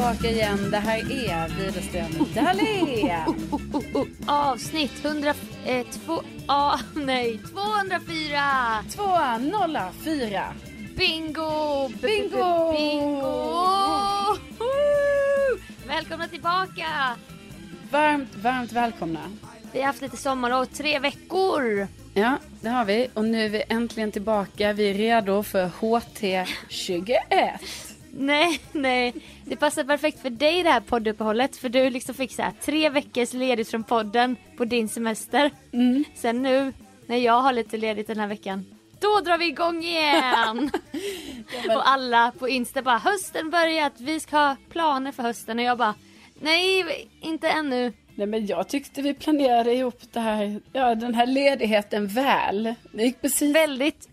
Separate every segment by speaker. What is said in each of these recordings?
Speaker 1: Tillbaka igen. Det här är Widerström Dahlén.
Speaker 2: Avsnitt 100... Eh, två, ah, nej, 204!
Speaker 1: 204.
Speaker 2: Bingo! B-
Speaker 1: Bingo!
Speaker 2: Bingo! Välkomna tillbaka!
Speaker 1: Varmt, varmt välkomna.
Speaker 2: Vi har haft lite sommarlov, tre veckor.
Speaker 1: Ja, det har vi. Och nu är vi äntligen tillbaka. Vi är redo för HT21.
Speaker 2: Nej, nej. Det passar perfekt för dig det här podduppehållet. För du liksom fick så här tre veckors ledigt från podden på din semester. Sen nu, när jag har lite ledigt den här veckan. Då drar vi igång igen! Och alla på Insta bara hösten börjat, vi ska ha planer för hösten. Och jag bara nej, inte ännu.
Speaker 1: Nej men jag tyckte vi planerade ihop det här, ja, den här ledigheten väl. Det gick precis,
Speaker 2: Väldigt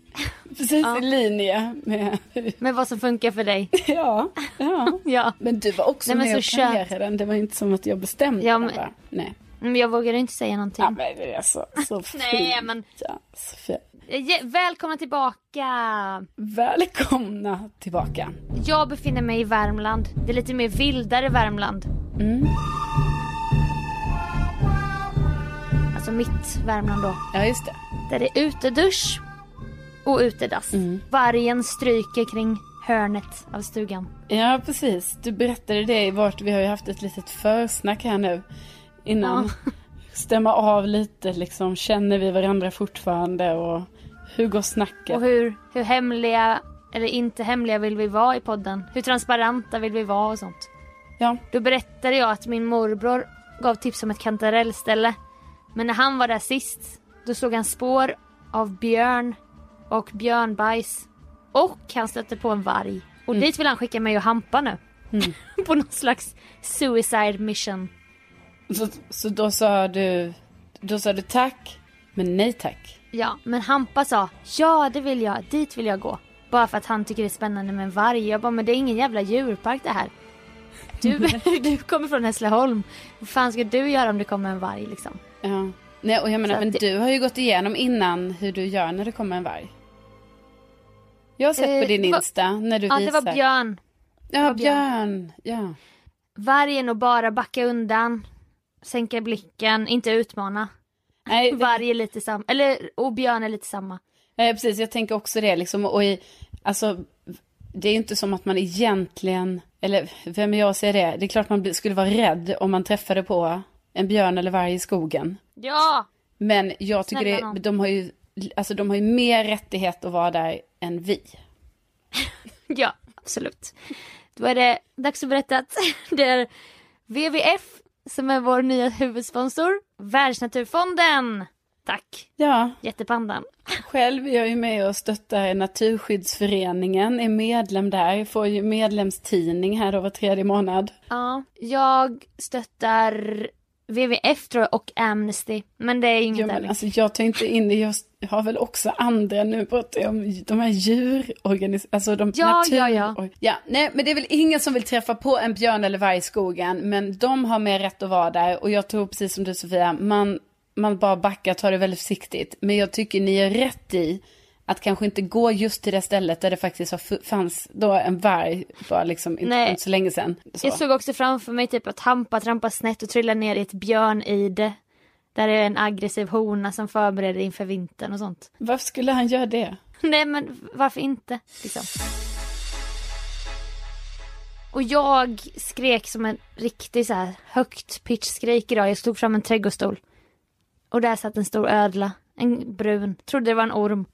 Speaker 1: precis
Speaker 2: ja.
Speaker 1: i linje med...
Speaker 2: med vad som funkar för dig.
Speaker 1: Ja, ja.
Speaker 2: Ja.
Speaker 1: Men du var också
Speaker 2: Nej,
Speaker 1: med och planerade den. Det var inte som att jag bestämde
Speaker 2: Ja, men-
Speaker 1: va? Nej.
Speaker 2: Men jag vågar inte säga någonting.
Speaker 1: Ja men det är så, så fint.
Speaker 2: Nej, men-
Speaker 1: Ja, fint.
Speaker 2: Je- Välkomna tillbaka!
Speaker 1: Välkomna tillbaka.
Speaker 2: Jag befinner mig i Värmland. Det är lite mer vildare Värmland. Alltså mitt Värmland då.
Speaker 1: Ja just det.
Speaker 2: Där det är utedusch och utedass. Vargen stryker kring hörnet av stugan.
Speaker 1: Ja precis. Du berättade det i vårt, vi har ju haft ett litet försnack här nu. Innan. Stämma av lite liksom, känner vi varandra fortfarande och hur går snacket?
Speaker 2: Och hur, hur hemliga eller inte hemliga vill vi vara i podden? Hur transparenta vill vi vara och sånt?
Speaker 1: Ja.
Speaker 2: Då berättade jag att min morbror gav tips om ett kantarellställe. Men när han var där sist, då såg han spår av björn och björnbajs. Och han stötte på en varg. Och dit vill han skicka mig och Hampa nu. på någon slags suicide mission.
Speaker 1: Så, så då sa du, då sa du tack, men nej tack.
Speaker 2: Ja, men Hampa sa ja det vill jag, dit vill jag gå. Bara för att han tycker det är spännande med en varg. Jag bara, men det är ingen jävla djurpark det här. Du, du kommer från Hässleholm. Vad fan ska du göra om det kommer en varg liksom?
Speaker 1: Ja. Nej, och jag menar, men
Speaker 2: det-
Speaker 1: du har ju gått igenom innan hur du gör när det kommer en varg. Jag har sett
Speaker 2: Eh,
Speaker 1: på din Insta när du
Speaker 2: Ja,
Speaker 1: visar.
Speaker 2: det var björn.
Speaker 1: Ja,
Speaker 2: var
Speaker 1: björn. Ja.
Speaker 2: Vargen och bara backa undan. Sänka blicken, inte utmana.
Speaker 1: Nej,
Speaker 2: Varg är lite samma, eller och björn är lite samma.
Speaker 1: Nej, precis. Jag tänker också det liksom. Och i, alltså, det är inte som att man egentligen, eller vem är jag säga det? Det är klart man skulle vara rädd om man träffade på en björn eller varg i skogen.
Speaker 2: Ja!
Speaker 1: Men jag tycker
Speaker 2: Snälla
Speaker 1: det, de har ju, alltså de har ju mer rättighet att vara där än vi.
Speaker 2: Ja, absolut. Då är det dags att berätta att det är WWF som är vår nya huvudsponsor. Världsnaturfonden! Tack,
Speaker 1: Ja,
Speaker 2: jättepandan.
Speaker 1: själv är jag ju med och stöttar Naturskyddsföreningen, är medlem där, får ju medlemstidning här då var tredje månad.
Speaker 2: Ja, jag stöttar WWF tror jag och Amnesty. Men det är inget
Speaker 1: Ja, men
Speaker 2: ärligt.
Speaker 1: alltså, jag tar inte in jag har väl också andra nu pratar jag om de här djurorganisationerna, alltså de
Speaker 2: Ja,
Speaker 1: natur...
Speaker 2: ja, ja.
Speaker 1: ja. Nej, men det är väl ingen som vill träffa på en björn eller varg i skogen, men de har mer rätt att vara där och jag tror precis som du Sofia, man, man bara backar, tar det väldigt försiktigt. Men jag tycker ni är rätt i att kanske inte gå just till det stället där det faktiskt fanns då en varg bara liksom inte inte så länge sedan. Så.
Speaker 2: Jag såg också framför mig typ att Hampa trampar snett och trillar ner i ett björnide. Där är en aggressiv hona som förbereder inför vintern och sånt.
Speaker 1: Varför skulle han göra det?
Speaker 2: Nej men varför inte? Liksom. Och jag skrek som en riktig så här högt pitch skrik idag. Jag stod fram en trädgårdsstol. Och där satt en stor ödla. En brun. Trodde det var en orm.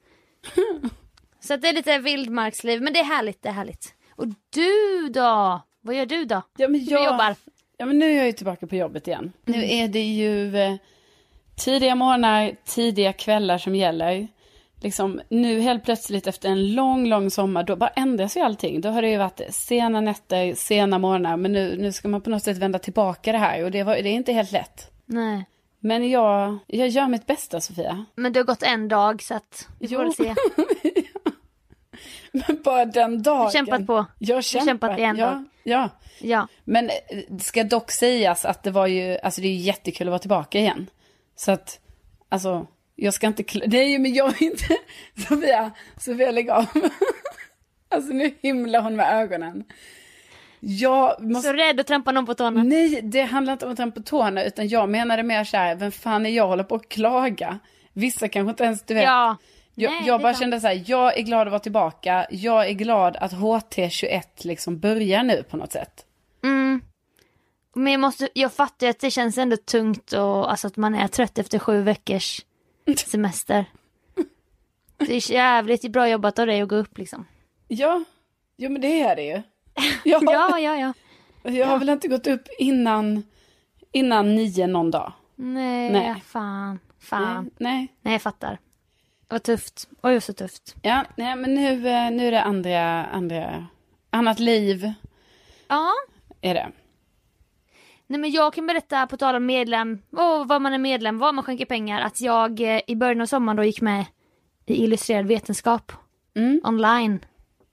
Speaker 2: Så det är lite vildmarksliv. Men det är härligt, det är härligt. Och du då? Vad gör du då?
Speaker 1: Ja, men
Speaker 2: Du
Speaker 1: jag...
Speaker 2: jobbar.
Speaker 1: Ja men nu är jag ju tillbaka på jobbet igen. Nu är det ju eh, tidiga morgnar, tidiga kvällar som gäller. Liksom, nu helt plötsligt efter en lång, lång sommar, då bara ändras ju allting. Då har det ju varit sena nätter, sena morgnar, men nu, nu ska man på något sätt vända tillbaka det här och det, var, det är inte helt lätt.
Speaker 2: Nej.
Speaker 1: Men jag, jag gör mitt bästa Sofia.
Speaker 2: Men det har gått en dag så att vi får
Speaker 1: Jo.
Speaker 2: se.
Speaker 1: Men bara den dagen.
Speaker 2: Du har kämpat på.
Speaker 1: Jag
Speaker 2: har
Speaker 1: kämpar.
Speaker 2: kämpat i en
Speaker 1: ja,
Speaker 2: dag.
Speaker 1: Ja,
Speaker 2: Ja.
Speaker 1: Men eh, det ska dock sägas att det var ju, alltså det är jättekul att vara tillbaka igen. Så att, alltså, jag ska inte, nej men jag vill inte, Sofia, Sofia lägg av. alltså nu himlar hon med ögonen. Jag måste,
Speaker 2: Så rädd att trampa någon på tårna.
Speaker 1: nej det handlar inte om att trampa på tårna utan jag menade mer så här, vem fan är jag håller på att klaga? Vissa kanske inte ens, du vet.
Speaker 2: Ja.
Speaker 1: Jag,
Speaker 2: Nej,
Speaker 1: jag bara kände så här, jag är glad att vara tillbaka. Jag är glad att HT21 liksom börjar nu på något sätt.
Speaker 2: Mm. Men jag, måste, jag fattar ju att det känns ändå tungt och alltså att man är trött efter sju veckors semester. Det är jävligt bra jobbat av dig att gå upp liksom.
Speaker 1: Ja, jo men det är det ju. Jag,
Speaker 2: Ja, ja, ja.
Speaker 1: jag har väl inte gått upp innan, innan nio någon dag.
Speaker 2: Nej,
Speaker 1: Nej.
Speaker 2: fan. Fan.
Speaker 1: Nej, nej.
Speaker 2: Nej, jag fattar. Vad tufft. Oj, så tufft.
Speaker 1: Ja, nej men nu, eh, nu är det andra, andra, annat liv
Speaker 2: Ja.
Speaker 1: är det.
Speaker 2: Nej men jag kan berätta på tal om medlem, och vad man är medlem, vad man skänker pengar, att jag eh, i början av sommaren då gick med i Illustrerad Vetenskap.
Speaker 1: Mm.
Speaker 2: Online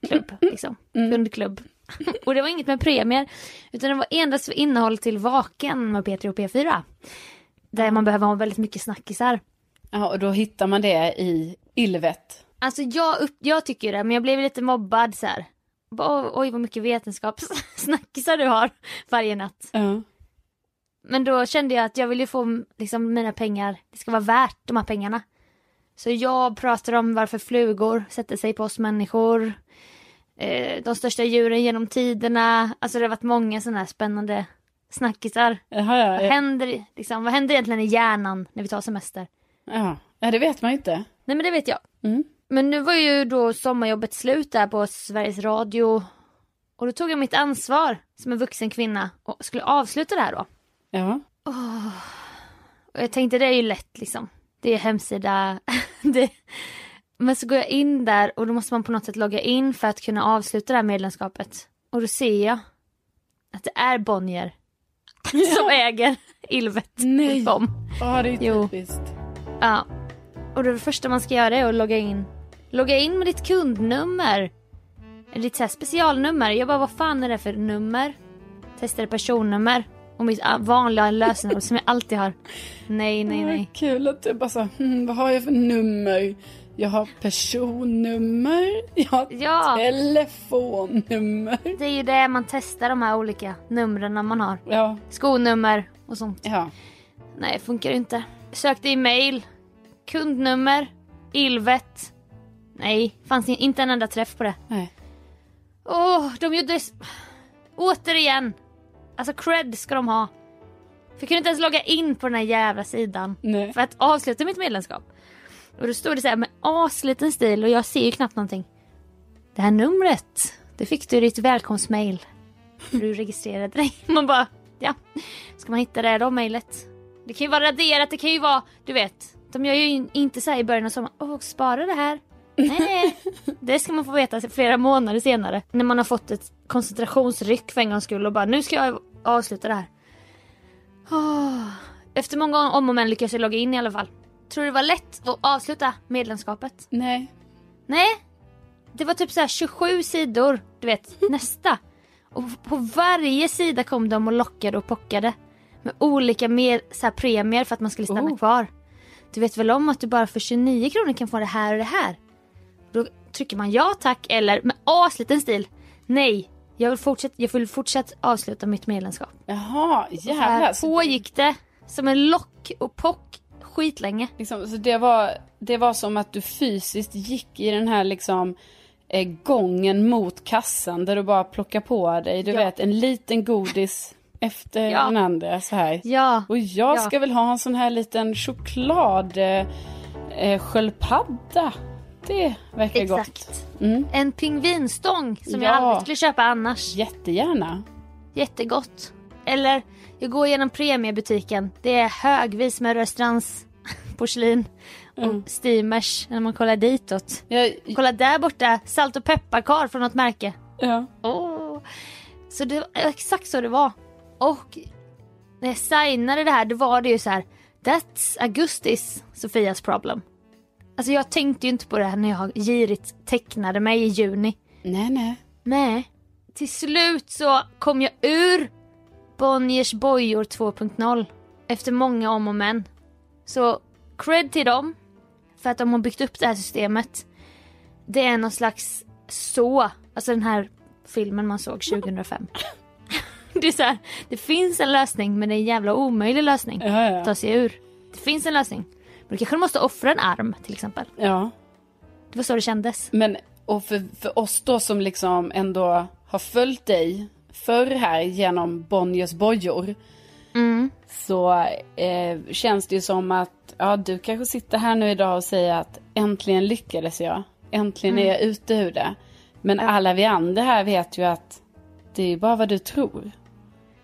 Speaker 2: klubb, liksom. Kundklubb. och det var inget med premier, utan det var endast för innehåll till Vaken med P3 och P4. Där man behöver ha väldigt mycket snackisar.
Speaker 1: Ja, och då hittar man det i Ilvet.
Speaker 2: Alltså jag, upp, jag tycker det, men jag blev lite mobbad så här. Oj vad mycket vetenskapssnackisar du har varje natt.
Speaker 1: Ja.
Speaker 2: Men då kände jag att jag ville få liksom, mina pengar, det ska vara värt de här pengarna. Så jag pratar om varför flugor sätter sig på oss människor. Eh, de största djuren genom tiderna. Alltså det har varit många sådana här spännande snackisar.
Speaker 1: Jaha, ja,
Speaker 2: Vad
Speaker 1: ja,
Speaker 2: händer, liksom, vad händer egentligen i hjärnan när vi tar semester?
Speaker 1: ja. ja, det vet man ju inte.
Speaker 2: Nej men det vet jag.
Speaker 1: Mm.
Speaker 2: Men nu var ju då sommarjobbet slut där på Sveriges Radio. Och då tog jag mitt ansvar som en vuxen kvinna och skulle avsluta det här då.
Speaker 1: Ja.
Speaker 2: Och jag tänkte det är ju lätt liksom. Det är hemsida. det... Men så går jag in där och då måste man på något sätt logga in för att kunna avsluta det här medlemskapet. Och då ser jag att det är Bonnier som äger Ilvet.
Speaker 1: Nej. Ja, det är
Speaker 2: Jo.
Speaker 1: typiskt.
Speaker 2: Ja. Och det första man ska göra är att logga in. Logga in med ditt kundnummer. Eller ditt så här specialnummer. Jag bara, vad fan är det för nummer? Testade personnummer. Och mitt ah, vanliga lösenord som jag alltid har. Nej, nej, nej.
Speaker 1: Kul att du bara så, hmm, vad har jag för nummer? Jag har personnummer, jag har
Speaker 2: Ja.
Speaker 1: telefonnummer.
Speaker 2: Det är ju det man testar de här olika numren man har.
Speaker 1: Ja,
Speaker 2: Skonummer och sånt.
Speaker 1: ja.
Speaker 2: Nej, funkar inte. Sökte i mail. Kundnummer. Ilvet. Nej, fanns in- inte en enda träff på det.
Speaker 1: Nej.
Speaker 2: Åh, de gjorde... Återigen. Alltså cred ska de ha. För jag kunde inte ens logga in på den här jävla sidan.
Speaker 1: Nej.
Speaker 2: För att avsluta mitt medlemskap. Och då stod det så här med asliten stil och jag ser ju knappt någonting. Det här numret, det fick du i ditt välkomstmail. Du registrerade dig. Man bara, ja. Ska man hitta det då, mejlet? Det kan ju vara raderat, det kan ju vara, du vet. De gör ju inte så här i början av sommaren, åh spara det här. Nej, det ska man få veta flera månader senare. När man har fått ett koncentrationsryck för en gångs skull och bara, nu ska jag avsluta det här. Oh. Efter många om och men lyckas jag logga in i alla fall. Tror du det var lätt att avsluta medlemskapet?
Speaker 1: Nej.
Speaker 2: Nej. Det var typ så här 27 sidor, du vet, nästa. Och på varje sida kom de och lockade och pockade. Med olika mer, så här premier för att man skulle stanna
Speaker 1: Oh.
Speaker 2: kvar. Du vet väl om att du bara för 29 kronor kan få det här och det här? Då trycker man ja tack eller med asliten stil. Nej, jag vill fortsätta, jag vill fortsätta avsluta mitt medlemskap.
Speaker 1: Jaha,
Speaker 2: Så
Speaker 1: jävlar.
Speaker 2: här
Speaker 1: Så,
Speaker 2: pågick det som en lock och pock skitlänge.
Speaker 1: liksom, så det, var, det var som att du fysiskt gick i den här liksom eh, gången mot kassan där du bara plockar på dig, du
Speaker 2: Ja.
Speaker 1: vet, en liten godis efter
Speaker 2: Ja.
Speaker 1: den andra så här.
Speaker 2: Ja,
Speaker 1: Och jag
Speaker 2: Ja.
Speaker 1: ska väl ha en sån här liten choklad eh, eh, sköldpadda. Det verkar gott.
Speaker 2: exakt.
Speaker 1: Mm.
Speaker 2: En pingvinstång som
Speaker 1: Ja.
Speaker 2: jag aldrig skulle köpa annars.
Speaker 1: Jättegärna.
Speaker 2: Jättegott. Eller jag går igenom premiebutiken. Det är högvis med Rörstrands porslin och
Speaker 1: Mm.
Speaker 2: steamers när man kollar ditåt.
Speaker 1: Jag,
Speaker 2: Kolla där borta, salt och pepparkar från något märke.
Speaker 1: ja.
Speaker 2: Åh. Så det var exakt så det var. Och när jag signade det här då var det ju så här. That's Augustis Sofias problem. Alltså jag tänkte ju inte på det här när jag girigt tecknade mig i juni.
Speaker 1: Nej, nej.
Speaker 2: Nej. Till slut så kom jag ur Bonniers bojor 2.0. Efter många om och men. Så cred till dem. För att de har byggt upp det här systemet. Det är någon slags så. Alltså den här filmen man såg 2005. det är så här, det finns en lösning men det är en jävla omöjlig lösning.
Speaker 1: Ja, ja.
Speaker 2: ta sig ur. Det finns en lösning. Men då kanske du måste offra en arm till exempel.
Speaker 1: ja.
Speaker 2: Det var så det kändes.
Speaker 1: Men och för, för oss då som liksom ändå har följt dig förr här genom Bonniers bojor.
Speaker 2: Mm.
Speaker 1: Så eh, känns det ju som att ja, du kanske sitter här nu idag och säger att äntligen lyckades jag. Äntligen är jag ute ur det. Men alla vi andra här vet ju att det är bara vad du tror.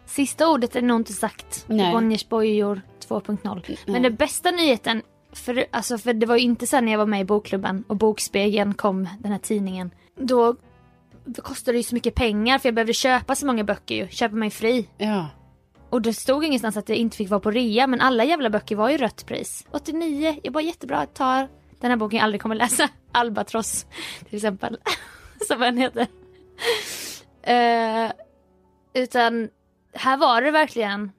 Speaker 2: Sista ordet är nog inte sagt
Speaker 1: Nej.
Speaker 2: Bonniers bojor 2.0. Men den bästa nyheten, för, alltså, för det var ju inte sen när jag var med i bokklubben och Bokspegeln kom, den här tidningen. Då kostade det ju så mycket pengar för jag behövde köpa så många böcker ju, köpa mig fri.
Speaker 1: Ja.
Speaker 2: Och det stod ingenstans att jag inte fick vara på rea men alla jävla böcker var ju rött pris. 89, jag bara jättebra, jag tar den här boken jag aldrig kommer läsa. Albatross till exempel. Som den heter. Eh, utan här var det verkligen,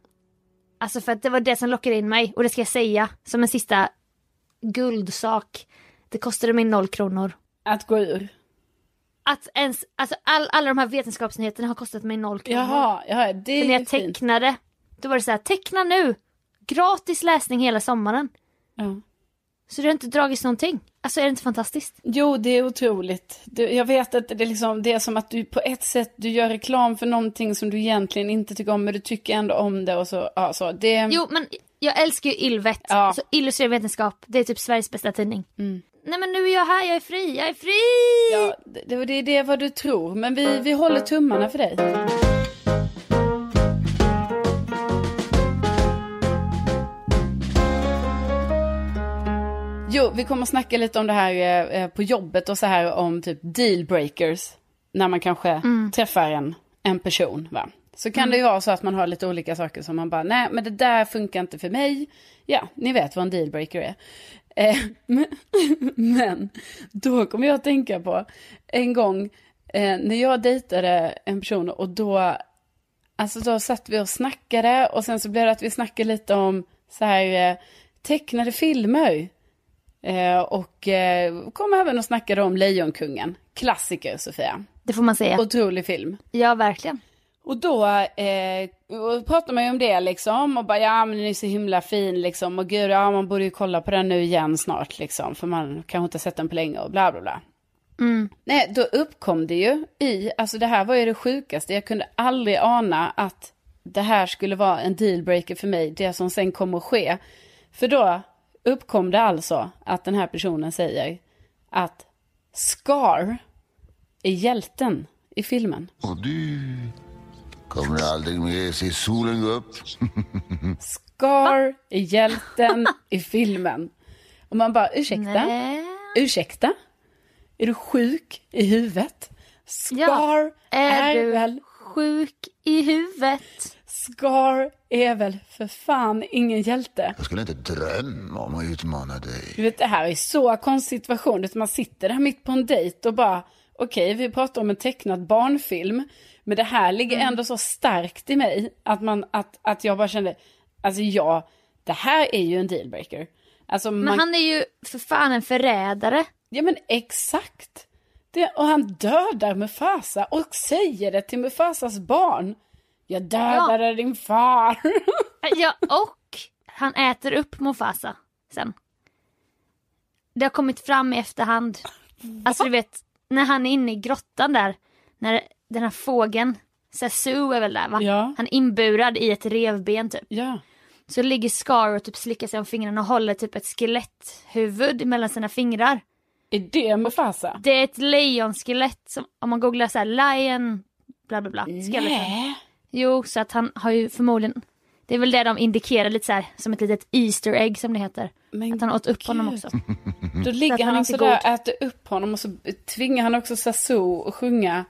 Speaker 2: alltså för att det var det som lockade in mig och det ska jag säga som en sista guldsak. Det kostade mig noll kronor.
Speaker 1: Att gå ur.
Speaker 2: Att ens, alltså all, alla de här vetenskapsnyheterna har kostat mig noll kronor.
Speaker 1: Jaha, ja, det är
Speaker 2: när jag
Speaker 1: fint.
Speaker 2: tecknade, då var det så här, teckna nu! Gratis läsning hela sommaren.
Speaker 1: Ja.
Speaker 2: Så det har inte dragits någonting. Alltså är det inte fantastiskt?
Speaker 1: Jo, det är otroligt. Du, jag vet att det är, liksom, det är som att du på ett sätt du gör reklam för någonting som du egentligen inte tycker om, men du tycker ändå om det och så. Ja, så. Det,
Speaker 2: Jo men jag älskar ju Illvet.
Speaker 1: Ja.
Speaker 2: Alltså illustrerad vetenskap, det är typ Sveriges bästa tidning. Nej men nu är jag här, jag är fri, jag är fri!
Speaker 1: Ja, det, det, det är det vad du tror, men vi, vi håller tummarna för dig. Jo, vi kommer att snacka lite om det här eh, på jobbet och så här om typ dealbreakers. När man kanske träffar en, en person. Va? Så kan det ju vara så att man har lite olika saker som man bara, nej men det där funkar inte för mig. Ja, ni vet vad en dealbreaker är. Eh, men, men då kommer jag att tänka på en gång eh, när jag dejtade en person och då, alltså då satt vi och snackade och sen så blev det att vi snackade lite om så här eh, tecknade filmer. Eh, och eh, kom även och snackade om Lejonkungen, klassiker Sofia,
Speaker 2: Det får man säga.
Speaker 1: otrolig film.
Speaker 2: Ja verkligen.
Speaker 1: Och då eh, och pratar man ju om det liksom och bara ja men den är så himla fin liksom och gud ja man borde ju kolla på den nu igen snart liksom för man kanske inte har sett den på länge och bla bla bla. Nej, då uppkom det ju i, alltså det här var ju det sjukaste. Jag kunde aldrig ana att det här skulle vara en dealbreaker för mig, det som sen kommer att ske. För då uppkom det alltså att den här personen säger att Scar är hjälten i filmen.
Speaker 3: Och du kommer aldrig mer se solen gå upp.
Speaker 1: Scar är hjälten i filmen. Och man bara, ursäkta?
Speaker 2: Nej.
Speaker 1: Ursäkta? Är du sjuk i huvudet? Scar
Speaker 2: Ja, är,
Speaker 1: är
Speaker 2: du
Speaker 1: väl
Speaker 2: sjuk i huvudet?
Speaker 1: Scar är väl för fan ingen hjälte.
Speaker 3: Jag skulle inte drömma om att utmana dig.
Speaker 1: Du vet, det här är så konstig situation. Man sitter där mitt på en dejt och bara, okej, vi pratar om en tecknad barnfilm. Men det här ligger
Speaker 2: Mm.
Speaker 1: ändå så starkt i mig att, man, att, att jag bara kände, alltså ja, det här är ju en dealbreaker. Alltså,
Speaker 2: Men
Speaker 1: man,
Speaker 2: han är ju för fan en förrädare.
Speaker 1: Ja men exakt. Det, och han dödar Mufasa och säger det till Mufasas barn. Jag dödade din far.
Speaker 2: Ja, och han äter upp Mufasa sen. Det har kommit fram i efterhand. Alltså du vet, när han är inne i grottan där, när den här fågeln, Sasu är väl där va?
Speaker 1: Ja.
Speaker 2: Han är inburad i ett revben typ.
Speaker 1: ja.
Speaker 2: Så ligger Scar och typ slickar sig om fingrarna och håller typ ett skeletthuvud mellan sina fingrar.
Speaker 1: Är det Mufasa?
Speaker 2: Det är ett lejonskelett som, om man googlar så här, lion, bla bla bla.
Speaker 1: Nej.
Speaker 2: Jo, så att han har ju förmodligen, det är väl det de indikerar lite så här, som ett litet Easter egg som det heter.
Speaker 1: Men
Speaker 2: Att han åt upp honom
Speaker 1: gud.
Speaker 2: också.
Speaker 1: Då
Speaker 2: Så
Speaker 1: ligger
Speaker 2: att han
Speaker 1: han
Speaker 2: inte är
Speaker 1: där
Speaker 2: god.
Speaker 1: och äter upp honom och så tvingar han också Sasu att sjunga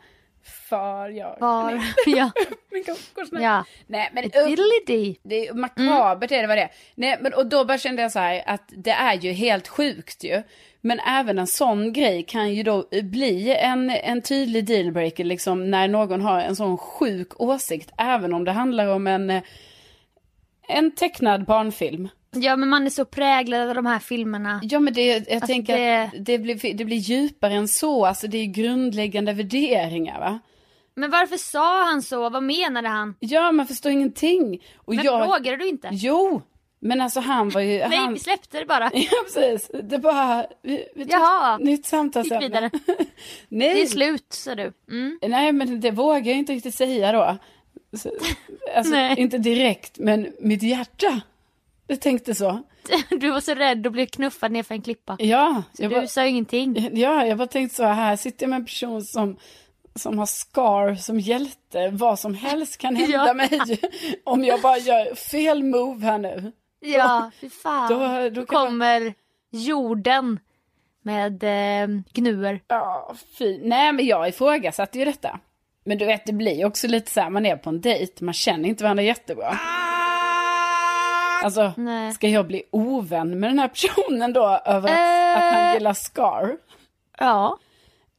Speaker 1: För jag...
Speaker 2: Var, ja,
Speaker 1: kokos, nej.
Speaker 2: ja.
Speaker 1: Nej men
Speaker 2: Diddly-dee.
Speaker 1: Det är makabert är det vad det är. Nej, men, och då bara kände jag så här att det är ju helt sjukt ju. Men även en sån grej kan ju då bli en, en tydlig dealbreaker liksom när någon har en sån sjuk åsikt. Även om det handlar om en, eh, en tecknad barnfilm.
Speaker 2: Ja men man är så präglad av de här filmerna.
Speaker 1: Ja men det, jag
Speaker 2: Alltså,
Speaker 1: tänker
Speaker 2: det-
Speaker 1: att det blir, det blir djupare än så. Alltså det är grundläggande värderingar va.
Speaker 2: Men varför sa han så? Vad menade han?
Speaker 1: Ja man förstår ingenting. Och
Speaker 2: Men
Speaker 1: jag,
Speaker 2: frågade du inte?
Speaker 1: Jo, men alltså han var ju...
Speaker 2: Nej,
Speaker 1: han,
Speaker 2: vi släppte det bara.
Speaker 1: Ja precis, det bara... Vi, vi tog
Speaker 2: Jaha.
Speaker 1: Nytt
Speaker 2: Gick
Speaker 1: samtalsämne.
Speaker 2: vidare.
Speaker 1: Nej,
Speaker 2: Det är slut sa du. Mm.
Speaker 1: nej men det vågar jag inte riktigt säga då. Så, alltså
Speaker 2: Nej.
Speaker 1: inte direkt, men mitt hjärta, det tänkte så.
Speaker 2: Du var så rädd att bli knuffad ner för en klippa.
Speaker 1: Ja, jag
Speaker 2: Du
Speaker 1: bara,
Speaker 2: sa ingenting.
Speaker 1: ja, jag bara tänkte så här sitter jag med en person som, som har Scar som hjälte. Vad som helst kan hända
Speaker 2: Ja.
Speaker 1: mig om jag bara gör fel move här nu.
Speaker 2: Ja, fy fan.
Speaker 1: Då- då
Speaker 2: Då
Speaker 1: kan man-
Speaker 2: kommer jorden med eh, gnuer.
Speaker 1: Ja, fy. Nej, men jag ifrågasatte ju detta. Men du vet, det blir också lite så här, man är på en dejt, man känner inte varandra jättebra. Alltså,
Speaker 2: Nej.
Speaker 1: ska jag bli ovän med den här personen då över att,
Speaker 2: Eh.
Speaker 1: att han gillar Scar?
Speaker 2: Ja.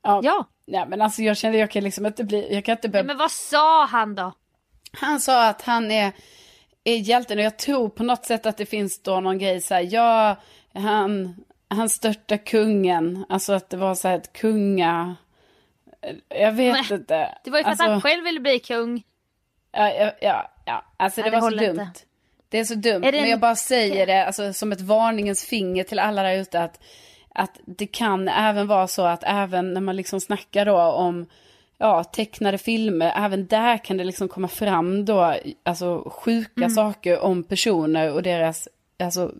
Speaker 1: Ja.
Speaker 2: Ja.
Speaker 1: Nej, men alltså jag kände, jag kan liksom inte bli, jag kan inte börja...
Speaker 2: Men vad sa han då?
Speaker 1: Han sa att han är, är hjälten och jag tror på något sätt att det finns då någon grej så här, ja, han, han störtar kungen, alltså att det var så här ett kunga... Jag vet
Speaker 2: Nej,
Speaker 1: inte.
Speaker 2: Det var ju för
Speaker 1: alltså,
Speaker 2: att han själv ville bli kung.
Speaker 1: Ja, ja, ja, ja. alltså det,
Speaker 2: det
Speaker 1: var så dumt.
Speaker 2: inte.
Speaker 1: Det är så dumt,
Speaker 2: Är
Speaker 1: men
Speaker 2: en-
Speaker 1: jag bara säger det alltså, som ett varningens finger till alla där ute att, att det kan även vara så att även när man liksom snackar då om ja, tecknade filmer, även där kan det liksom komma fram då alltså sjuka
Speaker 2: Mm.
Speaker 1: saker om personer och deras alltså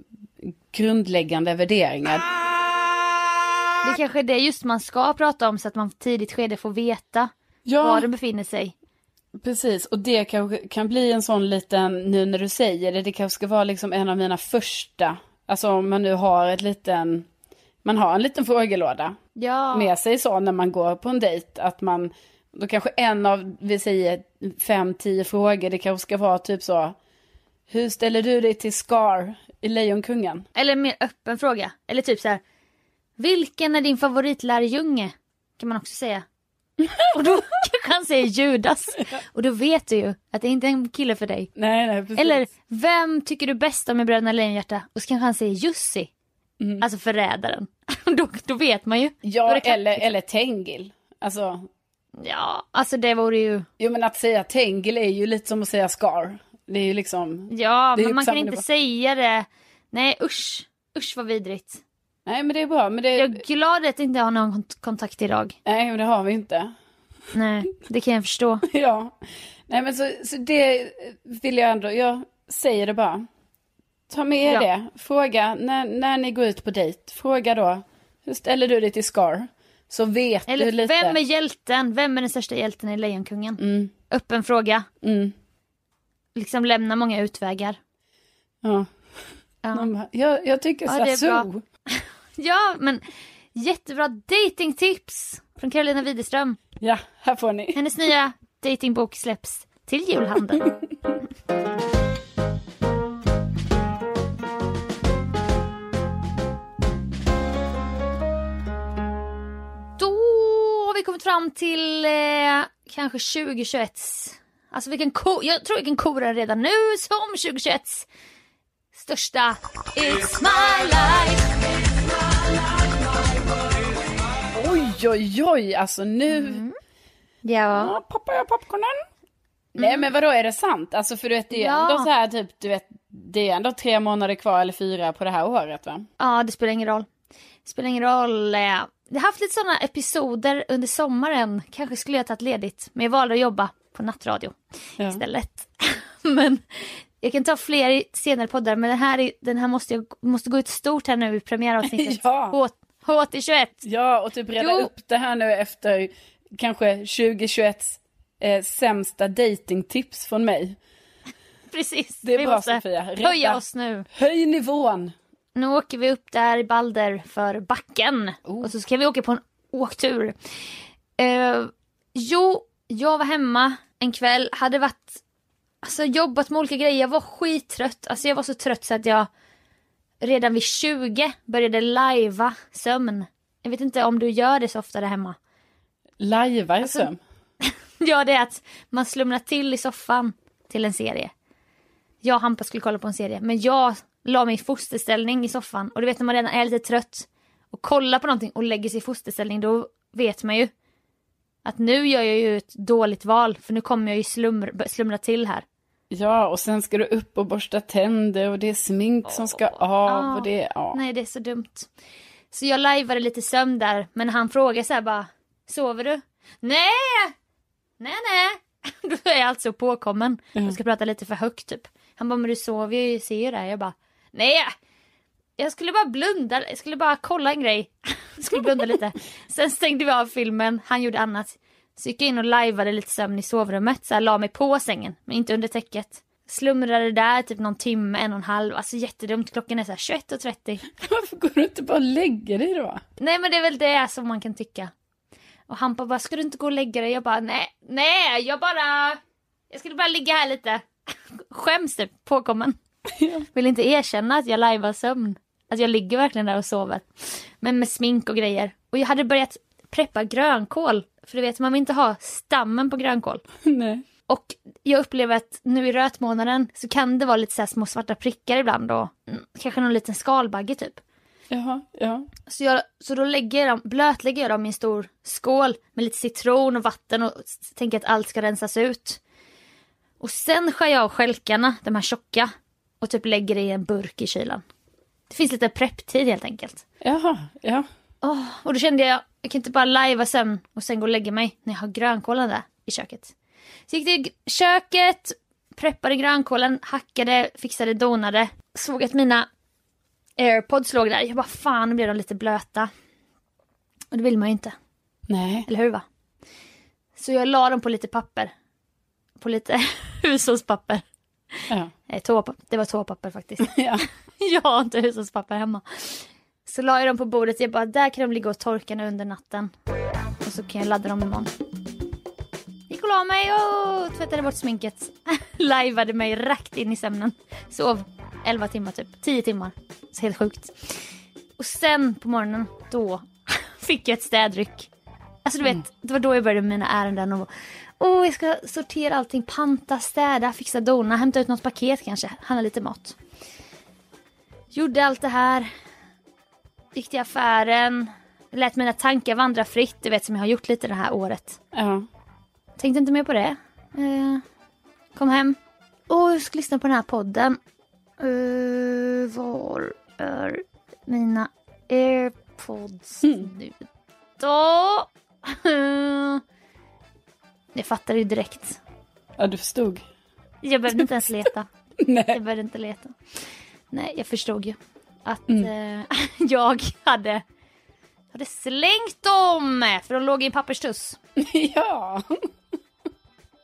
Speaker 1: grundläggande värderingar.
Speaker 2: Det kanske är det just man ska prata om så att man tidigt skede får veta
Speaker 1: Ja,
Speaker 2: var den befinner sig.
Speaker 1: Precis, och det kanske kan bli en sån liten, nu när du säger det, det kanske ska vara liksom en av mina första, alltså om man nu har ett liten, man har en liten frågelåda
Speaker 2: Ja.
Speaker 1: med sig så när man går på en dejt, att man, då kanske en av, vi säger fem, tio frågor, det kanske ska vara typ så, hur ställer du dig till Scar i Lejonkungen?
Speaker 2: Eller en mer öppen fråga. Eller typ så här. Vilken är din favoritlärjunge? Kan man också säga. Och då kanske han säger Judas. Och då vet du ju att det inte är en kille för dig.
Speaker 1: Nej, nej, precis.
Speaker 2: Eller vem tycker du bäst om i Bröderna Lejonhjärta? Och så kanske han säger Jussi. Alltså förrädaren. då, då vet man ju.
Speaker 1: Ja, eller, eller Tengil. Alltså,
Speaker 2: Ja, alltså det vore ju.
Speaker 1: jo men att säga Tengil är ju lite som att säga Scar. Det är ju liksom,
Speaker 2: Ja, men man kan inte
Speaker 1: nivå.
Speaker 2: säga det. Nej usch. Usch vad vidrigt.
Speaker 1: Nej men det är bra. Men det...
Speaker 2: Jag är glad att inte ha någon kont- kontakt idag.
Speaker 1: Nej men det har vi inte.
Speaker 2: Nej, det kan jag förstå.
Speaker 1: ja. Nej men så, så det vill jag ändå, jag säger det bara. Ta med er
Speaker 2: Ja.
Speaker 1: det. Fråga när, när ni går ut på dejt. Fråga då. Hur ställer du dig till Scar? Så vet
Speaker 2: Eller
Speaker 1: du lite.
Speaker 2: vem är hjälten? Vem är den största hjälten i Lejonkungen?
Speaker 1: Mm.
Speaker 2: Öppen fråga.
Speaker 1: Mm.
Speaker 2: Liksom lämna många utvägar.
Speaker 1: Ja.
Speaker 2: Ja.
Speaker 1: Bara, jag, jag tycker
Speaker 2: Ja, bra. Ja, men jättebra datingtips från Carolina Widerström.
Speaker 1: Ja, här får ni.
Speaker 2: Hennes nya datingbok släpps till julhandeln. kommit fram till eh, kanske 2021. Alltså vi kan ko- jag tror vi kan kora redan nu som 2021 största It's my life.
Speaker 1: Oj, oj, oj. Alltså nu.
Speaker 2: Mm. Ja.
Speaker 1: Ja, poppar jag popcornen. Nej men vadå är det sant? Alltså för du vet det är
Speaker 2: Ja.
Speaker 1: ändå så här typ, du vet. Det är ändå tre månader kvar eller fyra på det här året va?
Speaker 2: Ja, det spelar ingen roll. Det spelar ingen roll. eh, haft lite sådana episoder under sommaren. Kanske skulle jag tagit ledigt. Men jag valde att jobba på nattradio
Speaker 1: Ja.
Speaker 2: istället. men jag kan ta fler i senare poddar. Men den här, är- den här måste, jag, måste gå ut stort här nu i premiäravsnittet.
Speaker 1: Ja.
Speaker 2: H, HT21.
Speaker 1: Ja och typ reda
Speaker 2: Jo.
Speaker 1: upp det här nu efter kanske 2021 eh, sämsta datingtips från mig.
Speaker 2: Precis.
Speaker 1: Det är
Speaker 2: vi
Speaker 1: bra,
Speaker 2: måste
Speaker 1: Sofia. Rädda.
Speaker 2: höja oss nu.
Speaker 1: Höj nivån.
Speaker 2: Nu åker vi upp där i Balder för backen.
Speaker 1: Oh.
Speaker 2: Och så ska vi åka på en åktur. Eh, jo, jag var hemma en kväll, hade varit, alltså jobbat med olika grejer, jag var skittrött. Alltså jag var så trött så att jag redan vid 20 började lajva sömn. Jag vet inte om du gör det så ofta där hemma.
Speaker 1: Lajva i
Speaker 2: Alltså,
Speaker 1: sömn.
Speaker 2: Ja, det är att man slumnar till i soffan till en serie. Jag och Hampa skulle kolla på en serie, men jag la mig i fosterställning i soffan. Och du vet när man redan är lite trött och kollar på någonting och lägger sig i fosterställning, då vet man ju att nu gör jag ju ett dåligt val, för nu kommer jag ju slumr, slumra till här.
Speaker 1: Ja och sen ska du upp och borsta tänder och det är smink som ska av och det, ja.
Speaker 2: Nej, det är så dumt. Så jag lajvade lite sömn där, men han frågade så här bara, sover du? Nej! Nej, nej! Då är jag alltså påkommen. Jag ska prata lite för högt typ. Han bara, men du sover ju, ser ju det. Jag bara, nej! Jag skulle bara blunda, jag skulle bara kolla en grej. Jag skulle blunda lite. Sen stängde vi av filmen, han gjorde annat. Så gick jag in och lajvade lite sömn i sovrummet, så här, la mig på sängen, men inte under täcket. Slumrade där typ någon timme, en och en halv. Alltså jättedumt, klockan är så här 21.30.
Speaker 1: Varför går du inte bara och lägger dig då?
Speaker 2: Nej men det är väl det som man kan tycka. Och Hampa bara, ska du inte gå och lägga dig? Jag bara, nej, nej, jag bara, jag skulle bara ligga här lite. Skäms typ, påkommen. Vill inte erkänna att jag lajvar sömn. Att jag ligger verkligen där och sover. Men med smink och grejer. Och jag hade börjat preppa grönkål. För du vet, man vill inte ha stammen på grönkål.
Speaker 1: Nej.
Speaker 2: Och jag upplever att nu i rötmånaden så kan det vara lite så små svarta prickar ibland och mm, kanske någon liten skalbagge typ.
Speaker 1: Jaha, ja.
Speaker 2: Så, jag, så då lägger jag dem, blötlägger jag dem i en stor skål med lite citron och vatten och tänker att allt ska rensas ut. Och sen skär jag av stjälkarna, de här tjocka, och typ lägger det i en burk i kylen. Det finns lite prepptid helt enkelt.
Speaker 1: Jaha, ja.
Speaker 2: Åh, och då kände jag, jag kan inte bara lajva sömn och sen gå och lägga mig när jag har grönkålen där i köket. Så gick till köket, preppade grönkålen, hackade, fixade, donade. Såg att mina airpods låg där. Jag bara fan, nu blev de lite blöta. Och det vill man ju inte,
Speaker 1: Nej.
Speaker 2: eller hur va? Så jag la dem på lite papper. På lite hushållspapper.
Speaker 1: Ja.
Speaker 2: Eh, toapapper. Det var toapapper faktiskt.
Speaker 1: ja.
Speaker 2: jag har inte hushållspapper hemma. Så la jag dem på bordet. Jag bara, där kan de ligga och torka nu under natten. Och så kan jag ladda dem imorgon. Gick och la mig och tvättade bort sminket. Lajvade mig rakt in i sömnen. Sov 11 timmar typ. 10 timmar. Så helt sjukt. Och sen på morgonen, då fick jag ett städryck. Alltså du vet, det var då jag började med mina ärenden. Och, Åh, jag ska sortera allting, panta, städa, fixa, dona, hämta ut något paket kanske, handla lite mat. Gjorde allt det här. Gick till affären. Lät mina tankar vandra fritt, du vet som jag har gjort lite det här året.
Speaker 1: Ja.
Speaker 2: Tänkte inte mer på det. Eh, kom hem. Och jag ska lyssna på den här podden. Eh, var är mina airpods
Speaker 1: Mm.
Speaker 2: nu då? Jag fattar ju direkt.
Speaker 1: Ja, du förstod.
Speaker 2: Jag behövde inte ens leta.
Speaker 1: Nej.
Speaker 2: Jag behövde inte leta. Nej, jag förstod ju att eh, jag hade, hade slängt dem för de låg i en papperstuss.
Speaker 1: ja.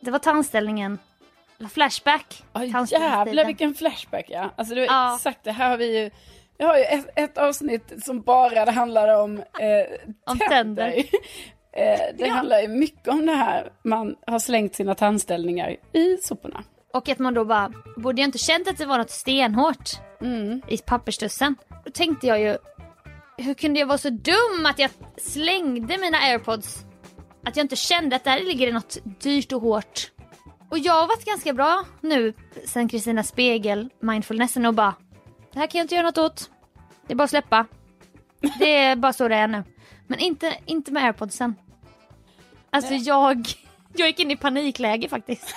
Speaker 2: Det var tandställningen. Flashback.
Speaker 1: Oh,
Speaker 2: tandställningstiden.
Speaker 1: jävlar vilken flashback ja. Alltså det var
Speaker 2: Ja.
Speaker 1: exakt det här har vi ju. Vi har ju ett, ett avsnitt som bara handlar om, eh,
Speaker 2: Om
Speaker 1: tänder.
Speaker 2: tänder.
Speaker 1: Eh, det handlar ju mycket om det här. Man har slängt sina tandställningar i soporna.
Speaker 2: Och att man då bara, borde jag inte känt att det var något stenhårt
Speaker 1: Mm.
Speaker 2: i papperstussen? Då tänkte jag ju, hur kunde jag vara så dum att jag slängde mina airpods? Att jag inte kände att där ligger det något dyrt och hårt. Och jag har varit ganska bra nu sen Kristina Spegel mindfulnessen och bara, det här kan jag inte göra något åt. Det är bara att släppa. Det är bara så det är nu. Men inte, inte med airpodsen. Alltså jag, jag gick in i panikläge faktiskt.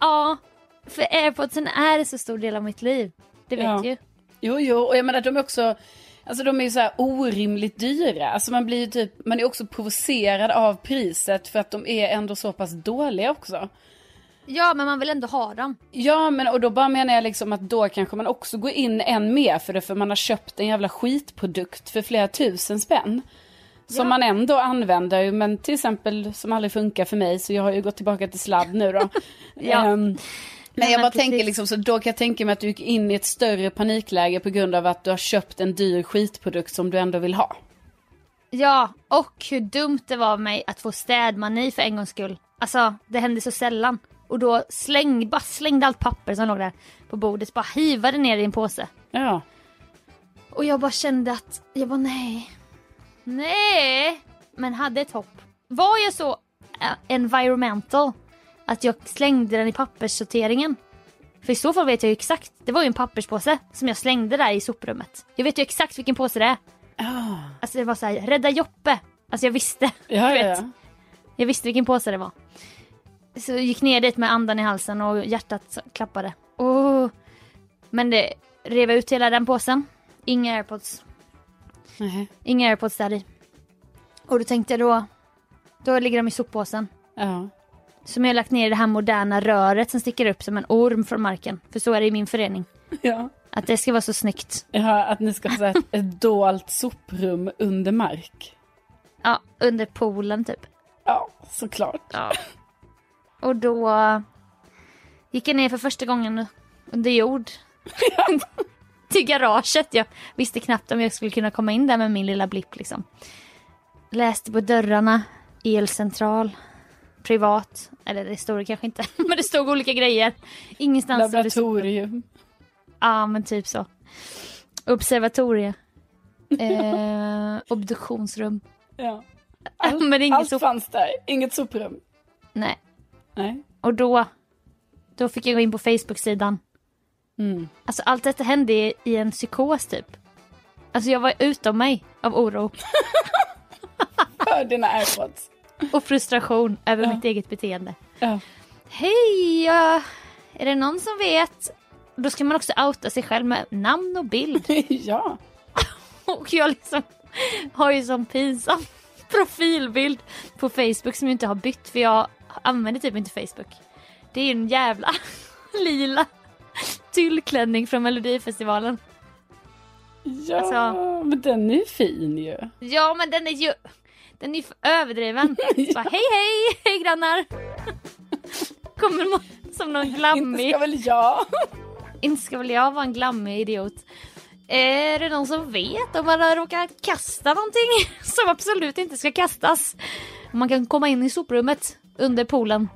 Speaker 2: Ja, för airpodsen är en så stor del av mitt liv. Det vet
Speaker 1: Ja.
Speaker 2: ju.
Speaker 1: Jo, jo, och jag menar de är också, alltså de är ju så här orimligt dyra. Alltså man blir ju typ, man är också provocerad av priset för att de är ändå så pass dåliga också.
Speaker 2: Ja, men man vill ändå ha dem.
Speaker 1: Ja, men och då bara menar jag liksom att då kanske man också går in än mer för det för man har köpt en jävla skitprodukt för flera tusen spänn. Som
Speaker 2: Ja.
Speaker 1: man ändå använder, men till exempel som aldrig funkar för mig så jag har ju gått tillbaka till sladd nu då.
Speaker 2: Ja.
Speaker 1: Ehm, men jag bara
Speaker 2: precis.
Speaker 1: tänker liksom, så då kan jag tänka mig att du gick in i ett större panikläge på grund av att du har köpt en dyr skitprodukt som du ändå vill ha.
Speaker 2: Ja, och hur dumt det var av mig att få städmani för en gångs skull. Alltså, det hände så sällan. Och då släng, bara slängde allt papper som låg där på bordet, bara hivade ner i en påse.
Speaker 1: Ja.
Speaker 2: Och jag bara kände att, jag bara nej. Nej! Men hade ett hopp. Var jag så eh, environmental att jag slängde den i papperssorteringen? För i så fall vet jag ju exakt. Det var ju en papperspåse som jag slängde där i soprummet. Jag vet ju exakt vilken påse det är.
Speaker 1: Ah.
Speaker 2: Alltså det var så här, rädda Joppe. Alltså jag visste.
Speaker 1: Ja, ja, ja.
Speaker 2: Jag visste vilken påse det var. Så jag gick ner dit med andan i halsen och hjärtat klappade. Oh. Men det rev ut hela den påsen. Inga airpods.
Speaker 1: Nej.
Speaker 2: Inga airpods där i. Och då tänkte jag då, då ligger de i soppåsen.
Speaker 1: Ja.
Speaker 2: Som jag har lagt ner i det här moderna röret som sticker upp som en orm från marken. För så är det i min förening.
Speaker 1: Ja.
Speaker 2: Att det ska vara så snyggt.
Speaker 1: ja, att ni ska ha ett, ett dolt soprum under mark.
Speaker 2: Ja, under poolen typ.
Speaker 1: Ja, såklart.
Speaker 2: Ja. Och då gick jag ner för första gången under jord. Till garaget. Jag visste knappt om jag skulle kunna komma in där med min lilla blipp liksom. Läste på dörrarna. Elcentral. Privat. Eller det stod det kanske inte. Men det stod olika grejer. Ingenstans.
Speaker 1: Laboratorium.
Speaker 2: Ja men typ så. Observatorie. Eh, obduktionsrum.
Speaker 1: Ja.
Speaker 2: men inget
Speaker 1: Allt fanns där, inget soprum.
Speaker 2: Nej.
Speaker 1: Nej.
Speaker 2: Och då, då fick jag gå in på Facebook-sidan.
Speaker 1: Mm.
Speaker 2: Alltså allt detta hände i, en psykos typ. Alltså jag var utom mig av oro
Speaker 1: För dina airpods.
Speaker 2: och frustration över
Speaker 1: Ja.
Speaker 2: mitt eget beteende.
Speaker 1: Ja.
Speaker 2: Hej! ja, Är det någon som vet? Då ska man också outa sig själv med namn och bild.
Speaker 1: ja.
Speaker 2: Och jag liksom har ju sån pinsam profilbild på Facebook som jag inte har bytt för jag använder typ inte Facebook. Det är ju en jävla lila tyllklänning från Melodifestivalen.
Speaker 1: Ja,
Speaker 2: Alltså-
Speaker 1: men den är ju fin ju.
Speaker 2: Ja men den är ju den är för överdriven. Så bara, hej hej, hej grannar. Kommer som någon
Speaker 1: Inte
Speaker 2: glammig.
Speaker 1: ska väl jag.
Speaker 2: Inte ska väl jag vara en glammig idiot. Är det någon som vet om man har råkat kasta någonting som absolut inte ska kastas? Man kan komma in i soprummet under poolen.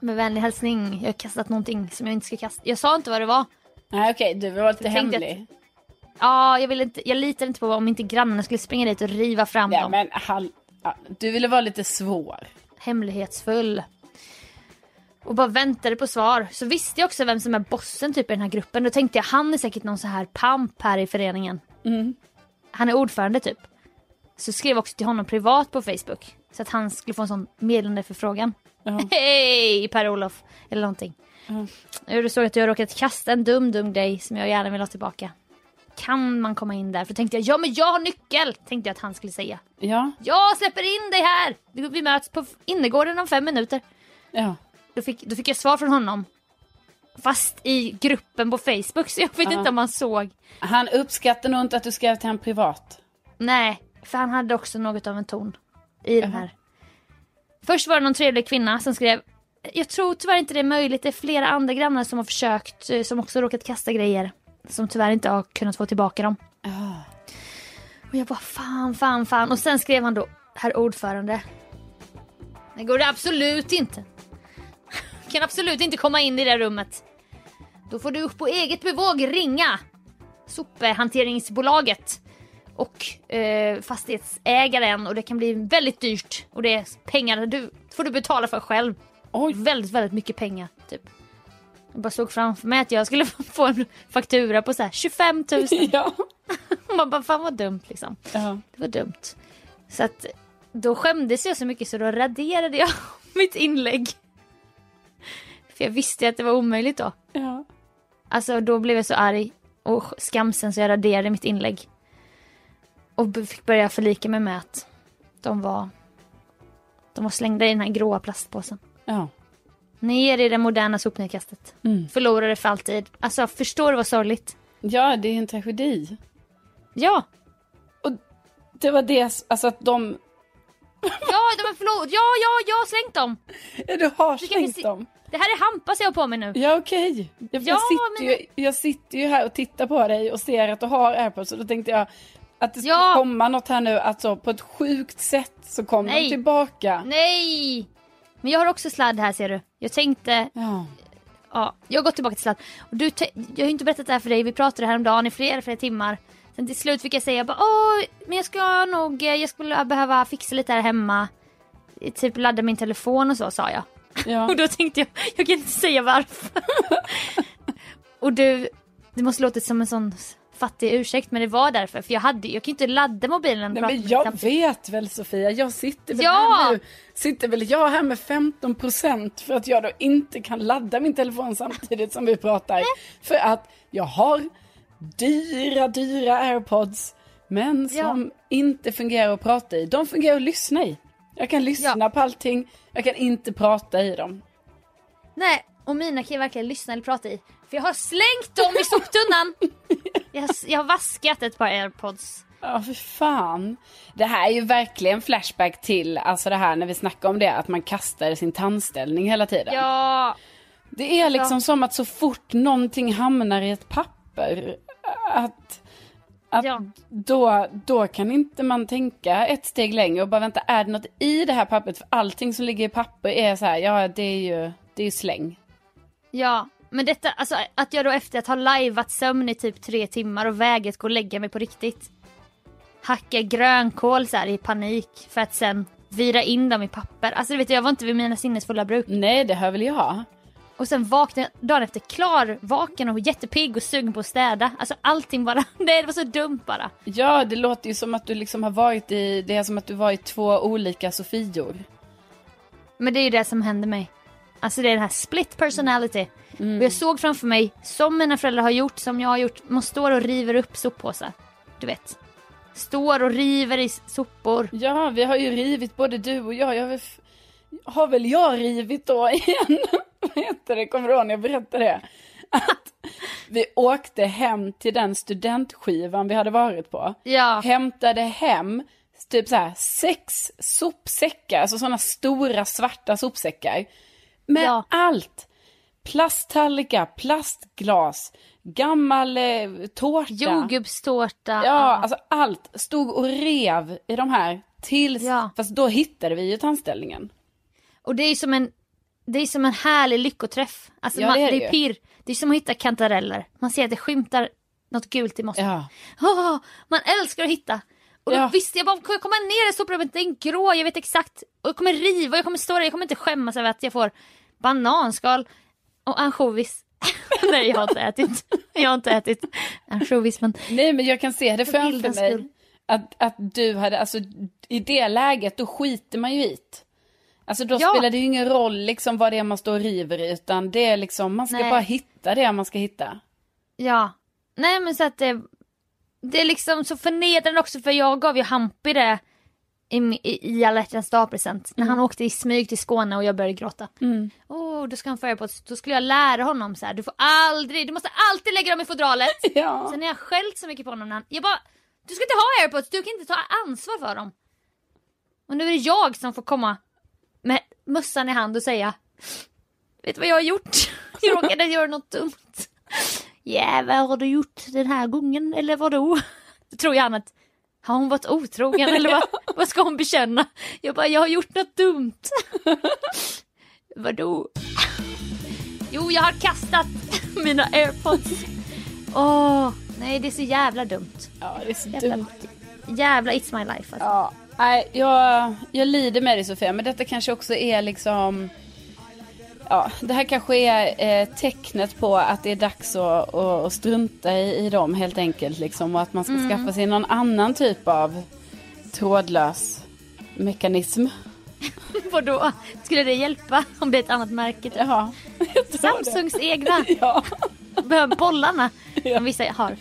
Speaker 2: Med vänlig hälsning. Jag har kastat någonting som jag inte ska kasta. Jag sa inte vad det var.
Speaker 1: Nej okej, du var lite
Speaker 2: Jag
Speaker 1: hemlig.
Speaker 2: Ja, jag, vill inte, jag litar inte på om inte grannarna skulle springa dit och riva fram
Speaker 1: Ja,
Speaker 2: dem.
Speaker 1: men hall... du ville vara lite svår.
Speaker 2: hemlighetsfull. Och bara väntade på svar. Så visste jag också vem som är bossen typ i den här gruppen. Då tänkte jag han är säkert någon så här pamp här i föreningen.
Speaker 1: Mm.
Speaker 2: Han är ordförande typ. Så skrev jag också till honom privat på Facebook. Så att han skulle få en sån meddelande förfrågan.
Speaker 1: Ja.
Speaker 2: Hej Per-Olof! Eller någonting. Och då såg att jag råkat kasta en dum dum grej som jag gärna vill ha tillbaka. kan man komma in där? För tänkte jag, ja men jag har nyckel! Tänkte jag att han skulle säga.
Speaker 1: Ja,
Speaker 2: Jag släpper in dig här! Vi- möts på innergården om fem minuter.
Speaker 1: ja.
Speaker 2: Då fick, då fick jag svar från honom. Fast i gruppen på Facebook så jag vet
Speaker 1: Ja.
Speaker 2: inte om han såg.
Speaker 1: Han uppskattar nog inte att du skrev till honom privat.
Speaker 2: Nej, för han hade också något av en ton i den här. Först var det någon trevlig kvinna som skrev Jag tror tyvärr inte det är möjligt. Det är flera andra grannar som har försökt, eh, som också råkat kasta grejer. Som tyvärr inte har kunnat få tillbaka dem. Och jag bara fan, fan, fan. Och sen skrev han då, herr ordförande. Det går det absolut inte. Kan absolut inte komma in i det rummet. Då får du på eget bevåg ringa sophanteringsbolaget och eh, fastighetsägaren och det kan bli väldigt dyrt och det är pengar du får du betala för själv.
Speaker 1: Oj.
Speaker 2: Väldigt, väldigt mycket pengar typ. Jag bara såg framför mig att jag skulle få en faktura på så här 25 000.
Speaker 1: Ja.
Speaker 2: Man bara fan vad dumt liksom.
Speaker 1: ja.
Speaker 2: Det var dumt. Så att då skämdes jag så mycket så då raderade jag mitt inlägg. För jag visste att det var omöjligt då.
Speaker 1: ja.
Speaker 2: Alltså då blev jag så arg och skamsen så jag raderade mitt inlägg. Och fick börja förlika mig med att de var, de var slängda i den här gråa plastpåsen.
Speaker 1: ja.
Speaker 2: Ner i det moderna sopnedkastet.
Speaker 1: Mm.
Speaker 2: Förlorade för alltid. Alltså förstår du vad sorgligt?
Speaker 1: Ja, det är en tragedi.
Speaker 2: Ja,
Speaker 1: Det var det, alltså att de...
Speaker 2: ja de har förlorat. Ja, ja, jag har slängt dem.
Speaker 1: Ja, du har
Speaker 2: vi
Speaker 1: slängt dem.
Speaker 2: Det här är Hampas jag har på mig nu.
Speaker 1: Ja, okej. Jag,
Speaker 2: Ja,
Speaker 1: jag, sitter ju, jag sitter ju här och tittar på dig och ser att du har airpods och då tänkte jag att det skulle
Speaker 2: Ja.
Speaker 1: komma något här nu, alltså på ett sjukt sätt så kom
Speaker 2: Nej.
Speaker 1: de tillbaka.
Speaker 2: Nej! Men jag har också sladd här ser du. Jag tänkte,
Speaker 1: Ja.
Speaker 2: ja, jag har gått tillbaka till sladd. Och du, jag har ju inte berättat det här för dig, vi pratade häromdagen i flera, flera timmar. Sen till slut fick jag säga bara, åh, men jag ska nog, eh, jag skulle behöva fixa lite här hemma. Typ ladda min telefon och så sa jag.
Speaker 1: Ja.
Speaker 2: Och då tänkte jag, jag kan inte säga varför. och du, det måste låta som en sån fattig ursäkt men det var därför. För jag hade jag kan inte ladda mobilen
Speaker 1: Nej, men
Speaker 2: med
Speaker 1: jag
Speaker 2: samtidigt.
Speaker 1: vet väl Sofia, jag sitter väl
Speaker 2: Ja!
Speaker 1: här nu. Sitter väl jag här med 15% för att jag då inte kan ladda min telefon samtidigt som vi pratar. För att jag har dyra, dyra airpods. Men som inte fungerar att prata i. De fungerar att lyssna i. Jag kan lyssna
Speaker 2: Ja.
Speaker 1: på allting, jag kan inte prata i dem.
Speaker 2: Nej, och mina kan jag verkligen lyssna eller prata i. För jag har slängt dem i soptunnan. jag, har, jag har vaskat ett par airpods.
Speaker 1: Ja, för fan. Det här är ju verkligen flashback till, alltså det här när vi snackar om det, att man kastar sin tandställning hela tiden.
Speaker 2: Ja,
Speaker 1: Det är liksom som att så fort någonting hamnar i ett papper, att, att
Speaker 2: Ja.
Speaker 1: då, då kan inte man tänka ett steg längre och bara vänta, är det något i det här pappret? För allting som ligger i papper är så här, ja det är ju, det är ju släng.
Speaker 2: ja. Men detta, alltså att jag då efter att ha lajvat sömn i typ tre timmar och vägrat gå och lägga mig på riktigt. Hacka grönkål så här i panik för att sen vira in dem i papper. Alltså du vet jag var inte vid mina sinnesfulla bruk.
Speaker 1: Nej, det hör väl jag.
Speaker 2: Och sen vaknade jag dagen efter klar, vaken och jättepigg och sugen på att städa. Alltså allting bara, nej det var så dumt bara.
Speaker 1: Ja, det låter ju som att du liksom har varit i, det är som att du var i två olika Sofior.
Speaker 2: Men det är ju det som händer mig. Alltså det är den här split personality. Och jag såg framför mig, som mina föräldrar har gjort, som jag har gjort, man står och river upp soppåsar. Du vet. Står och river i sopor.
Speaker 1: Ja, vi har ju rivit både du och jag. jag har, väl, f- har väl jag rivit då igen? Vad heter det? Kommer du ihåg när jag berättade det? Att vi åkte hem till den studentskivan vi hade varit på.
Speaker 2: Ja.
Speaker 1: Hämtade hem typ så här sex sopsäckar, alltså sådana stora svarta sopsäckar. Med
Speaker 2: Ja.
Speaker 1: allt. Plasttallrikar, plastglas, gammal eh, tårta.
Speaker 2: Jordgubbstårta.
Speaker 1: Ja, alltså allt stod och rev i de här tills,
Speaker 2: Ja.
Speaker 1: fast då hittade vi ju tandställningen.
Speaker 2: Och det är som en, det är som en härlig lyckoträff. Alltså
Speaker 1: Ja,
Speaker 2: man,
Speaker 1: det är
Speaker 2: det,
Speaker 1: det
Speaker 2: är pirr. Det är som att hitta kantareller. Man ser att det skymtar något gult i mossen.
Speaker 1: Ja.
Speaker 2: Åh, man älskar att hitta. Och då
Speaker 1: Ja.
Speaker 2: visste jag bara, kommer jag komma ner i soprummet, det är en grå, jag vet exakt. Och jag kommer riva, jag kommer stå där, jag kommer inte skämmas över att jag får bananskal och ansjovis. Nej, jag har inte ätit. Jag har inte ätit ansjovis, men
Speaker 1: Nej men jag kan se det
Speaker 2: För
Speaker 1: framför mig. Att, att du hade, alltså i det läget då skiter man ju i. Alltså då
Speaker 2: Ja.
Speaker 1: spelar det ju ingen roll liksom vad det är man står och river i utan det är liksom, man ska
Speaker 2: Nej.
Speaker 1: bara hitta det man ska hitta.
Speaker 2: ja. Nej, men så att det, det är liksom så förnedrande också för jag gav ju Hampi det i, i, i alla hjärtans dag-present. När han åkte i smyg till Skåne och jag började gråta.
Speaker 1: Mm.
Speaker 2: Oh, då ska han få airpods. Då skulle jag lära honom så här. du får aldrig, du måste alltid lägga dem i fodralet.
Speaker 1: Ja.
Speaker 2: Sen har jag skällt så mycket på honom. när han- Jag bara, du ska inte ha airpods, du kan inte ta ansvar för dem. Och nu är det jag som får komma med mössan i hand och säga, vet du vad jag har gjort? Jag råkade göra något dumt. Ja, vad har du gjort den här gången eller vadå? Då tror jag han att, har hon varit otrogen eller vad, vad ska hon bekänna? Jag bara, jag har gjort något dumt. Vadå? Jo, jag har kastat mina airpods. Åh, nej det är så jävla dumt.
Speaker 1: ja, det är så
Speaker 2: Jävla,
Speaker 1: dumt.
Speaker 2: jävla it's my life alltså.
Speaker 1: Ja, nej, jag, jag lider med dig Sofia, men detta kanske också är liksom... Ja, det här kanske är eh, tecknet på att det är dags att, att, att strunta i, i dem helt enkelt. Liksom, och att man ska
Speaker 2: Mm.
Speaker 1: skaffa sig någon annan typ av trådlös mekanism.
Speaker 2: Vadå? Skulle det hjälpa om det är ett annat märke?
Speaker 1: Ja, jag tror det.
Speaker 2: Samsungs egna.
Speaker 1: Ja,
Speaker 2: Behöver bollarna. Som vissa har.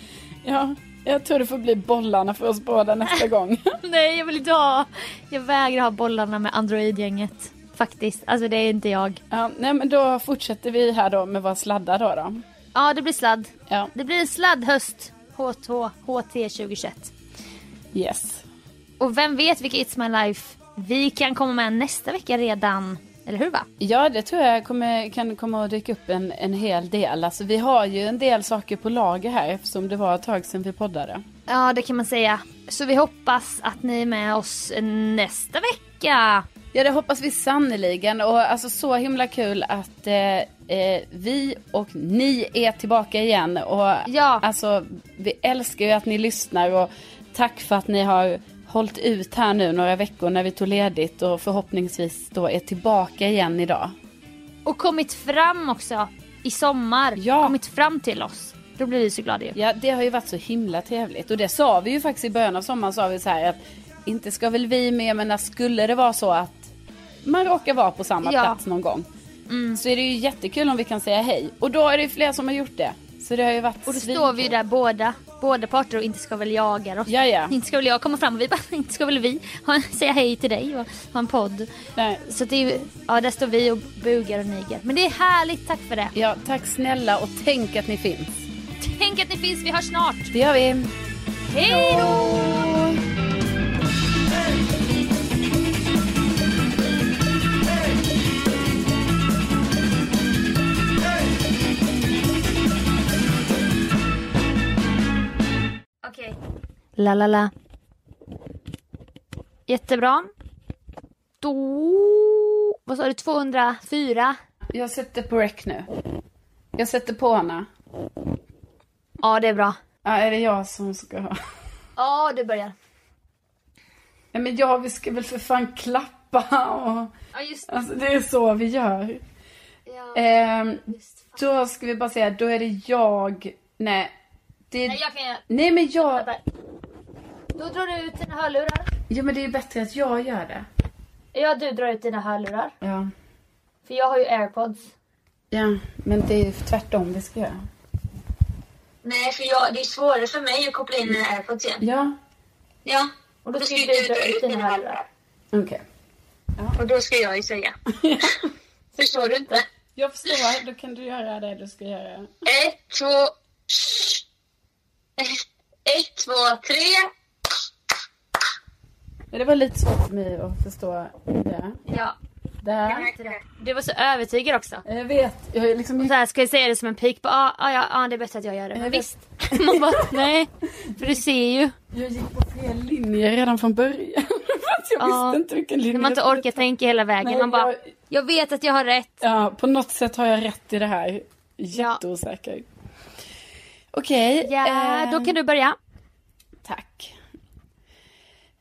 Speaker 1: ja, jag tror det får bli bollarna för oss båda nästa gång.
Speaker 2: Nej, jag vill inte ha. Jag vägrar ha bollarna med Android-gänget. Faktiskt. Alltså det är inte jag.
Speaker 1: Ja, nej, men då fortsätter vi här då med våra sladdar då. då.
Speaker 2: Ja, det blir sladd.
Speaker 1: Ja,
Speaker 2: Det blir en sladdhöst. H2, HT 2021.
Speaker 1: yes.
Speaker 2: Och vem vet vilka It's My Life vi kan komma med nästa vecka redan. Eller hur va?
Speaker 1: Ja, det tror jag kommer, kan komma att dyka upp en, en hel del. Alltså, vi har ju en del saker på lager här eftersom det var ett tag sedan vi poddade.
Speaker 2: Ja, det kan man säga. Så vi hoppas att ni är med oss nästa vecka.
Speaker 1: Ja, det hoppas vi sannoliken. Och alltså så himla kul att eh, eh, vi och ni är tillbaka igen. Och
Speaker 2: Ja.
Speaker 1: alltså, vi älskar ju att ni lyssnar och tack för att ni har hållit ut här nu några veckor när vi tog ledigt och förhoppningsvis då är tillbaka igen idag.
Speaker 2: Och kommit fram också i sommar.
Speaker 1: Ja.
Speaker 2: Kommit fram till oss. Då blir vi så glada ju.
Speaker 1: Ja, det har ju varit så himla trevligt. Och det sa vi ju faktiskt i början av sommaren, sa vi så här att inte ska väl vi med, men skulle det vara så att man råkar vara på samma
Speaker 2: Ja.
Speaker 1: plats någon gång. Så är det ju jättekul om vi kan säga hej. Och då är det ju fler som har gjort det. Så det har ju varit
Speaker 2: Och då står vi ju där båda, båda parter och inte ska väl jaga oss.
Speaker 1: Ja, ja.
Speaker 2: Inte ska väl jag komma fram och vi bara, inte ska väl vi ha, säga hej till dig och ha en podd.
Speaker 1: Nej.
Speaker 2: Så det är ju, ja där står vi och bugar och niger. Men det är härligt, tack för det.
Speaker 1: Ja, tack snälla och tänk att ni finns.
Speaker 2: Tänk att ni finns, vi hörs snart.
Speaker 1: Det gör vi.
Speaker 2: Hej då! La la la. Jättebra. Då... Vad sa du? 204?
Speaker 1: Jag sätter på rec nu. Jag sätter på Anna.
Speaker 2: Ja, det är bra.
Speaker 1: Ja, är det jag som ska...
Speaker 2: Ja, du börjar.
Speaker 1: Ja, men ja, vi ska väl för fan klappa och...
Speaker 2: Ja, just
Speaker 1: Alltså det är så vi gör.
Speaker 2: Ja,
Speaker 1: Ehm,
Speaker 2: just.
Speaker 1: då ska vi bara säga, då är det jag... Nej. Det...
Speaker 2: Nej, jag kan.
Speaker 1: Nej men jag...
Speaker 2: Vänta. Då drar du ut dina hörlurar.
Speaker 1: Ja men det är bättre att jag gör det.
Speaker 2: Ja, du drar ut dina hörlurar.
Speaker 1: Ja.
Speaker 2: För jag har ju airpods.
Speaker 1: Ja, men det är ju tvärtom vi ska göra.
Speaker 4: Nej, för jag, det är svårare för mig att koppla in mina airpods igen.
Speaker 1: Ja,
Speaker 4: Ja.
Speaker 2: Och då ska ju du dra ut dina hörlurar.
Speaker 1: okej.
Speaker 4: Och då ska jag ju säga. Förstår du inte?
Speaker 1: Jag förstår, då kan du göra det du ska göra.
Speaker 4: Ett, två... Ett, två, tre.
Speaker 1: Ja, Det var lite svårt för mig att förstå det.
Speaker 2: Ja,
Speaker 1: Där.
Speaker 2: Du var så övertygad också.
Speaker 1: Jag vet, jag liksom...
Speaker 2: Så här, ska jag säga det som en pik på, ja, ah, ja, ah, det är bättre att jag gör det. Men
Speaker 1: Jag
Speaker 2: visst. Man bara, nej. För du ser ju.
Speaker 1: Jag gick på fel linje redan från början. Jag
Speaker 2: Ja.
Speaker 1: visste inte vilken linje
Speaker 2: man inte orkar tänka hela vägen.
Speaker 1: Nej,
Speaker 2: man bara,
Speaker 1: jag-
Speaker 2: jag vet att jag har rätt.
Speaker 1: Ja, på något sätt har jag rätt i det här. Jätteosäker. Okej.
Speaker 2: Ja,
Speaker 1: eh,
Speaker 2: då kan du börja.
Speaker 1: Tack.